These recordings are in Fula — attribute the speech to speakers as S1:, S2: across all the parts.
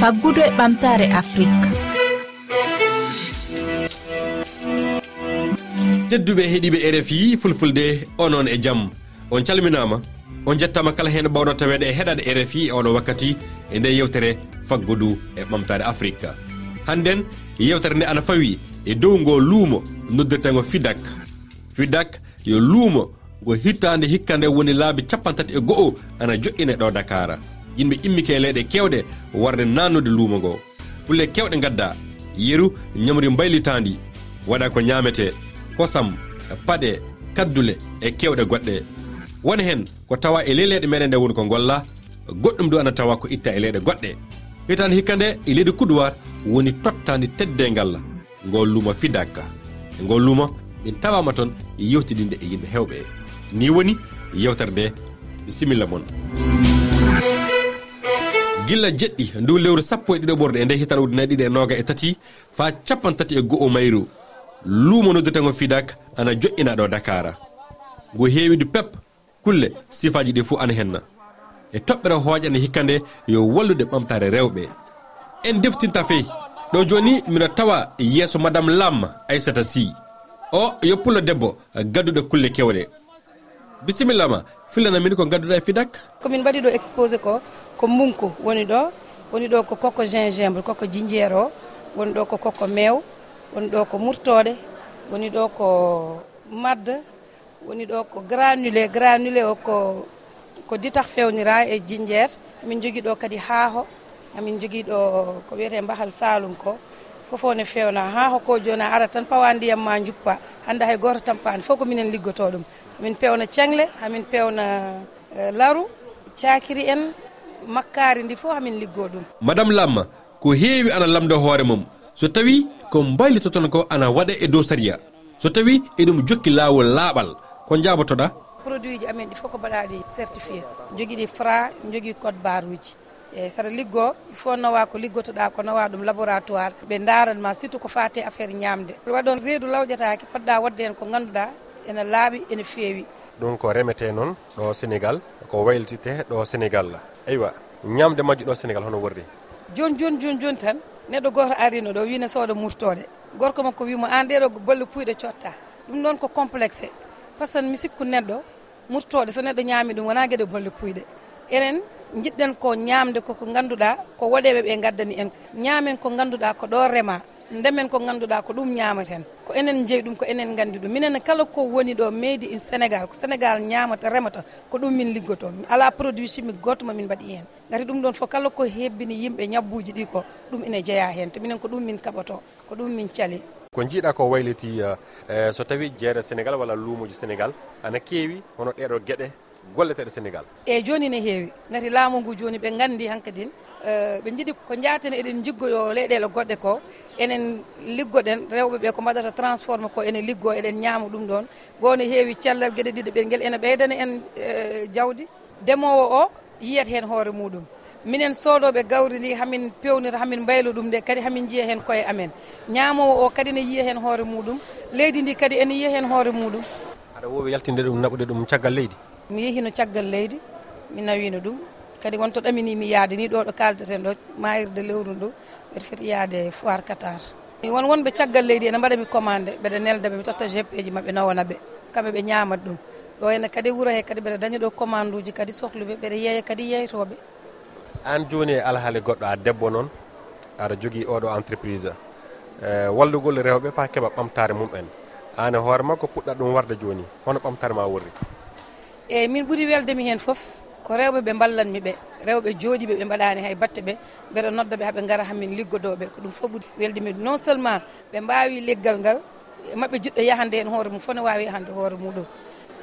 S1: faggudu e ɓamtare afrique
S2: tedduɓe heeɗiɓe rfi fulfulde onon e jaam on calminama on jettama kala hen bawɗo taweɗe e heɗade rfi e oɗo wakkati e nde yewtere faggudu e ɓamtare afrique hannden yewtere nde ana fawi e dow ngo luumo noddirtego fidak. Fidak yo luumo ngo hittande hikka nde woni laabi capantati e go'o ana joƴƴine ɗo dakara yimɓe immike e leyɗe kewɗe warde nannude luumo ngo. Pulle kewɗe gadda yeru ñamri mbaylitandi waɗa ko ñamete kosam paɗe kaddule e kewɗe goɗɗe. Won hen ko tawa e leyleɗe meɗen nde woni ko golla goɗɗum du ana tawa ko itta e leyɗe goɗɗe. Hitande hikka nde e leydi kudowar woni tottadi tedde ngal ngo luumo fidaka e ngo luumo min tawama toon yewtidinde e yimɓe hewɓe. Ni woni yewtere nde bisimilla moon gilla jeɗɗi ndu lewru sappo e ɗiɗo ɓorde e nde hitan ujunaje ɗiɗi e noga e tati fa capan tati e go'o mayru. Luumo noddirtengo fidak ana joƴƴina ɗo dakara ngu heewidu pep kulle sifaji ɗi fuu ana henna. E toɓɓere hooƴande hikkande yo wallude ɓamtare rewɓe. En deftinta fey ɗo joni mino tawa yeeso madame lam aissata sy. O yo pullo debbo gadduɗo kulle kewɗe. bisimillama fillana min ko gadduɗa e fidak?
S3: Komin mbaɗi ɗo exposé ko ko munko woni ɗo woni ɗo ko kokko gingembre kokko jinjeere o woni ɗo ko kokko mew woni ɗo ko murtoɗe woni ɗo ko madde woni ɗo ko granulé granulé o ko ko ditax fewnira e jinjeer. Min jogui ɗo kadi haaho amin jogui ɗo ko wiyete mbahal salum ko. Fofo ne fewna haaho ko joni a ara tan pawa ndiyam ma juppa hande hay goto tampani fof ko minen liggoto ɗum. min pewna cengle hamin pewna eh, laru cakiri en makkari ndi fof hamin liggo ɗum.
S2: Madame lamma ko heewi ana lamda hoore mum so tawi ko mbaylitoton ko ana waɗa e dow saria so tawi eɗum jokki laawol laaɓal ko jabotoɗa
S3: produit ji amen ɗi fof ko mbaɗaɗi certifié. Jogui ɗi fra jogui code barre uji. Eyyi saɗa liggo il faut nawa ko liggotoɗa ko nawa ɗum laboratoire. Ɓe daranma surtout ko fate affaire ñamde waɗon reedu lawƴataki poɗɗa wadde hen ko ganduɗa ene laaɓi ene feewi.
S4: Ɗum ko remete noon ɗo sénégal ko waylitite ɗo sénégal. Aywa ñamde majju ɗo sénégal hono worri.
S3: Joni joni joni joni tan neɗɗo goto arino ɗo wino sooda murtode gorko makko wimo an ah, ɗeɗo bolle puyɗe cotta. Ɗum ɗon ko complexe. Par ce que mi sikku neɗɗo murtode so neɗɗo ñaami ɗum wona gueɗe bolle puyɗe. Enen jiɗɗen ko ñamde koko ganduɗa ko waɗeɓe ɓe gaddani en. Ñaamen ko ganduɗa ko ɗo rema ndemen ko ganduɗa ko ɗum ñamaten enen jeeyi ɗum ko enen gandi ɗum. Minen kala ko woni ɗo meydi in sénégal ko sénégal ñamata remata ko ɗum min liggoto. Ala produit chimique goto mamin mbaɗi hen gati ɗum ɗon fof kala ko hebbini yimɓe ñabbuji ɗi ko ɗum ene jeeya hen. Te minen ko ɗum min kaɓoto ko ɗum min cali.
S4: Ko jiiɗa ko wayliti uh, eh, so tawi jeere sénégal walla luumoji sénégal ana keewi hono ɗeɗo gueɗe golleteɗe sénégal?
S3: Eyyi joni ne heewi. Gati laamu ngu joni ɓe gandi hankkadin Eh, ɓe jiiɗi ko jaten eɗen jiggoyo leyɗele goɗɗe ko enen liggoɗen rewɓe ɓe ko mbaɗata transforme ko ene liggo eɗen ñaama ɗum ɗon. Gone heewi cellal gueɗe ɗiɗi ɓel guel ene ɓeydana en eh, jawdi ndemowo o yiyat hen hoore muɗum. Minen soodoɓe gawri ndi hamin pewnira hamin mbaylo ɗum nde kadi hamin jiiya hen koye amen. Ñaamowo o kadi ne yiya hen hoore muɗum. Leydi ndi kadi ene yiya hen hoore muɗum.
S4: Aɗa wowi yaltinde ɗum naɓude ɗum caggal leydi.
S3: Mi yehino caggal leydi mi nawino ɗum. kadi wonto ɗaminimi yaade ni ɗo ɗo kaldeten ɗo mayirde lewru ndu mbeɗa foti yaade foir qatar won wonɓe caggal leydi ene mbaɗami commande mbeɗa nelda ɓe mi totta gp ji maɓe nawona ɓe. Kamɓe ɓe ñamat ɗum. Ɗo henne kadi wuuro he kadi mbeɗa daña ɗo commande uji kadi sohluɓe ɓeɗa yeeya kadi yeytoɓe
S4: an joni e alhaali goɗɗo a debbo noon aɗa jogui oɗo entreprise. E, wallugol rewɓe fa keeɓa ɓamtare mumen. An e hoore makko puɗɗat ɗum warde joni hono ɓamtare ma worri.
S3: Eyyi min ɓuuri weldemi hen foof ko rewɓe ɓe ballanmi ɓe rewɓe jooɗiɓe ɓe mbaɗani hay batte ɓe mbeɗa nodda ɓe haaɓe gara hamin liggodoɓe ko ɗum foof ɓuuri weldemi non seulement ɓe mbawi leggal ngal mabɓe jiɗɗo yahande hen hoore mum fone wawi yahande hoore muɗum.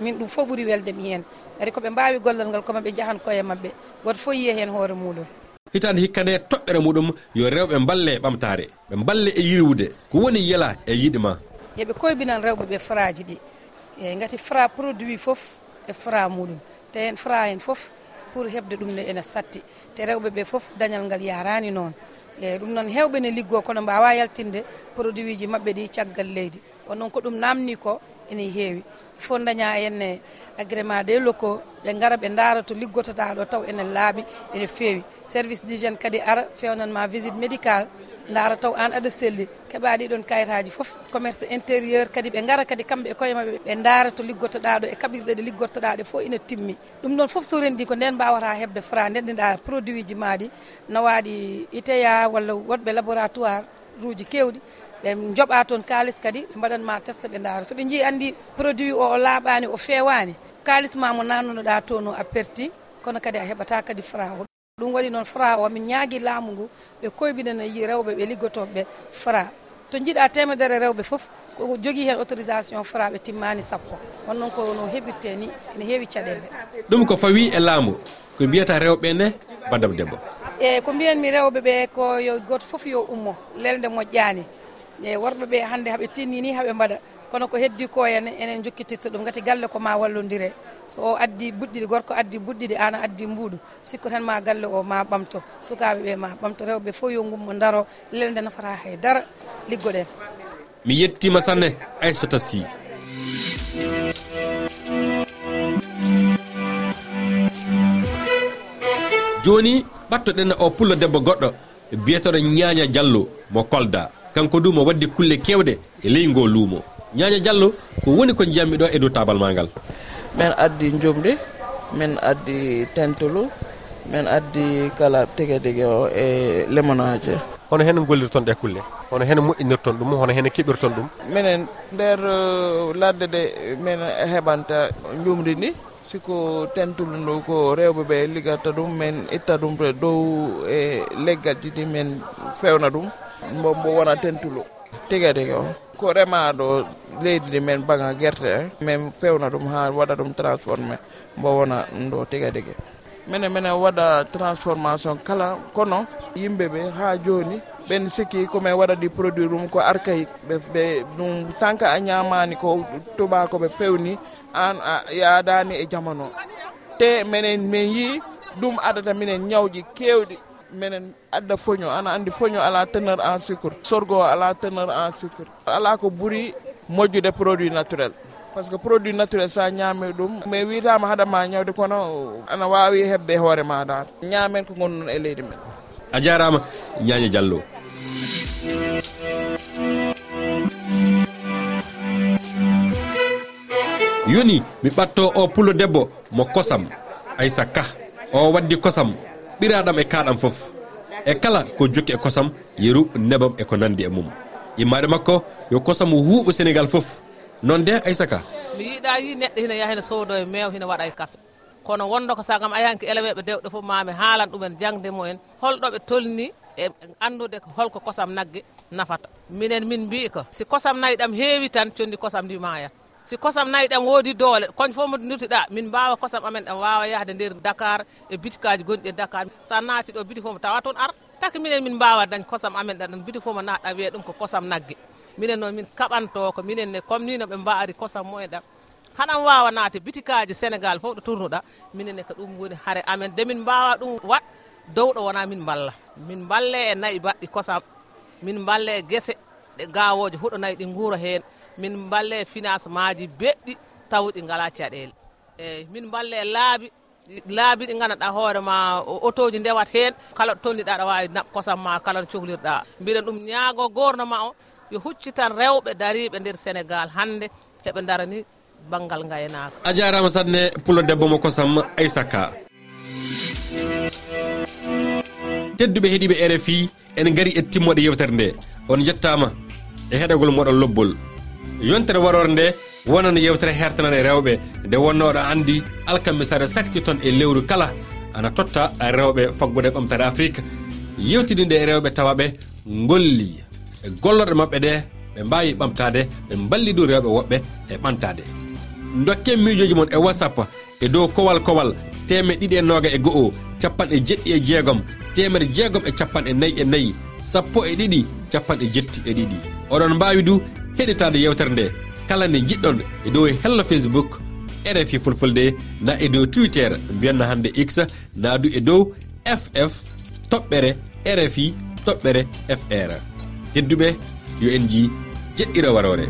S3: Min ɗum fof ɓuuri weldemi hen kadi koɓe mbawi gollal ngal koma ɓe jahan koye mabɓe goto fof yiiya hen hoore muɗum.
S2: Hitande hikka nde toɓɓere muɗum yo rewɓe balle ɓamtare ɓe balle e yirwude ko woni yela e yiɗima
S3: yooɓe koybinan rewɓe ɓe fraji ɗi. Eyyi gati fra produit foof e fra muɗum. te en fra en foof pour heɓde ɗum ene satti. Te rewɓe ɓe foof dañal ngal yarani noon. Eyyi ɗum noon hewɓe ne liggo kono mbawa yaltinde produit ji mabɓe ɗi caggal leydi. On noon ko ɗum namni ko ene heewi. Fof daña henne agrément des locaux. Ɓe gara ɓe daara to liggotoɗa ɗo taw ene laaɓi ene feewi. Service d'hygiéne kadi ara fewnanma visite médical daara taw an aɗa selli. Keeɓa ɗiɗon kayitaji foof commerce intérieur kadi ɓe gara kadi kamɓe e koye mabɓe ɓe daara to liggotoɗa ɗo e kaɓirɗe ɗe liggotoɗa ɗe fof ina timmi. Ɗum ɗon foof so rendi ko nden mbawata hebde fra ndendiɗa produit ji maɗi nawaɗi iteya walla wodɓe laboratoire ruji kewɗi ɓe joɓa toon kalis kadi ɓe mbaɗanma testa ɓe daara soɓe jii andi produit o o laaɓani o fewani kalis ma mo nannunoɗa toon o a perti kono kadi a heɓata kadi fra ɗum waɗi noon fra o min ñaagui laamu ngu ɓe koyɓinana e rewɓe ɓe liggotoɓeɓe fra. To jiiɗa temedere rewɓe foof ko jogui hen autorisation fra ɓe timmani sappo. Won noon kono heɓirte ni ene heewi caɗele
S2: ɗum ko fawi e laamu ko mbiyata rewɓe nde bandam debbo.
S3: Eyyi ko mbiyanmi rewɓe ɓe ko yo goto foof yo ummo lelde moƴƴani e worɓe worɓeɓe hande haaɓe tinnini haaɓe mbaɗa. kono ko heddi ko henne enen jokkitirta ɗum gati galle ko ma wallodire so o addi buɗɗiɗi gorko addi buɗɗiɗi an addi mbuuɗu sikku tan ma galle o ma ɓamto. Sukaɓe ɓe ma ɓamto rewɓe fof yo gummo daro lele nde nafata haydara liggoɗen.
S2: Mi yettima sanne aissata sy. Joni ɓattoɗen o pullo debbo goɗɗo biyetoɗo ñaña diallo mo kolda. Kanko du mo waddi kulle kewɗe e ley ngo luumo. ñaña diallo ko woni ko jiyammi ɗo e dow tabal ma ngal
S5: min addi jumri min addi tentulu min addi kala tege dege o e lemonaje
S4: hono hen gollirton ɗe e kulle? Hono hen moƴƴinirton ɗum? Hono hen keɓirton ɗum?
S5: Minen nder uh, ladde de min heɓanta jumri ndi siko tentulu ndu ko rewɓe ɓe ligatta ɗum min itta ɗum dow e leggal ji ɗi min fewna ɗum mbo mbo wona tentulu. tiga tiga. O ko remaɗo leydi ndi men baga guerte min fewna ɗum ha waɗa ɗum transformé mbo wona ɗum ɗo tiga tiga. Minen minen waɗa transformation kala kono yimɓeɓe ha joni ɓen sikki komin waɗa ɗi produit ɗum ko archaïque ɓe ɓe ɗum tant que a ñamani ko tubako ɓe fewni an a yadani e jamano. Te minen min yii ɗum adata minen ñawji kewɗi. minen adda foño ana andi foño ala teneur en sucre sorgo o ala teneur en sucre. Ala ko ɓuuri moƴƴude produit naturel. Par ce que produit naturel sa ñaami ɗum mais witama haɗama ñawde kono ana wawi hebbe hoore ma dal ñaamen ko gonɗon e leydi men.
S2: A jarama ñaña diallo. Yoni mi ɓatto o pullo debbo mo kosam. Aysa ka o waddi kosam. ɓiraɗam e kaɗam foof e kala ko jokki e kosam yeru nebam e ko nandi e mum. Immaɗe makko yo kosam huuɓo sénégal foof noon de aissaka?
S6: Mi yiiɗa yi neɗɗo hina yaha hina soodo e mew hina waɗa e kafe. Kono wonno ko sagam ayanki éleweɓe dewɗe fof mami haalan ɗumen jangde mumen holɗoɓe tolni e andude holko kosam nagge nafata. Minen min mbi ko si kosam nayyi ɗam heewi tan condi kosam ndi mayat si kosam nayyi ɗam woodi doole koñe fof mo dirtiɗa min mbawa kosam amen ɗam wawa yahde nder dakar e bitikaji gonɗi e dakar. Sa naati ɗo biti fof mo tawa toon ar taki minen min mbawa dañ kosam amen ɗa ɗum biti fof mo naɗa wiya ɗum ko kosam naggue minen noon min kaɓanto ko minen ne comme ni no ɓe mbaari kosam mumen ɗam haɗam wawa naate bitikaji sénégal fof ɗo tournuɗa minen ne ko ɗum woni haare amen. De min mbawa ɗum waat dowɗo wona min mballa. Min mballe e nayyi baɗɗi kosam min mballe e guese ɗe gawoje huɗo nayyi ɗi guura hen min mballe finance maji beɗɗi tawɗi ngala caɗele. Eyyi min mballe laabi laabi ɗi gandanɗa hoorema auto ji ndewat hen kala ɗo tolniɗa aɗa wawi naɓ kosam ma kala no cohlirɗa mbiɗen ɗum ñaago gouvernement o yo huccitan rewɓe dariɓe nder sénégal hande heɓe darani banggal gaynaka
S2: a jarama sanne pulo debbo mo kosam aissaka. Tedduɓe heeɗiɓe e rfi en gaari e timmoɗe yewtere nde. On jettama e heɗagol moɗon lobbol. yontere warore nde wonano yewtere hertanane rewɓe nde wonno oɗo andi alkamisare sakti saktiton e lewru kala ana totta rewɓe faggude ɓamtare afrique. Yewtidinde e rewɓe tawaɓe golli e gollorɗe mabɓe ɗe ɓe mbawi ɓamtade ɓe ballidu rewɓe woɓɓe e ɓantade dokke miijoji moon e whatsapp e dow kowal kowal temeɗe ɗiɗi e noga e go'o capanɗe jeɗɗi e jeegom temere jeegom e capanɗe nayyi e nayyi sappo e ɗiɗi capanɗe jetti e ɗiɗi. Oɗon mbawi du heɗitade yewtere nde. Kala nde jiɗɗon e dow e hello facebook rfi fulfulde na e dow twitter mbiyanna hannde x naadu e dow ff toɓɓere rfi toɓɓere fr tedduɓe yo en ji jeɗɗira warore.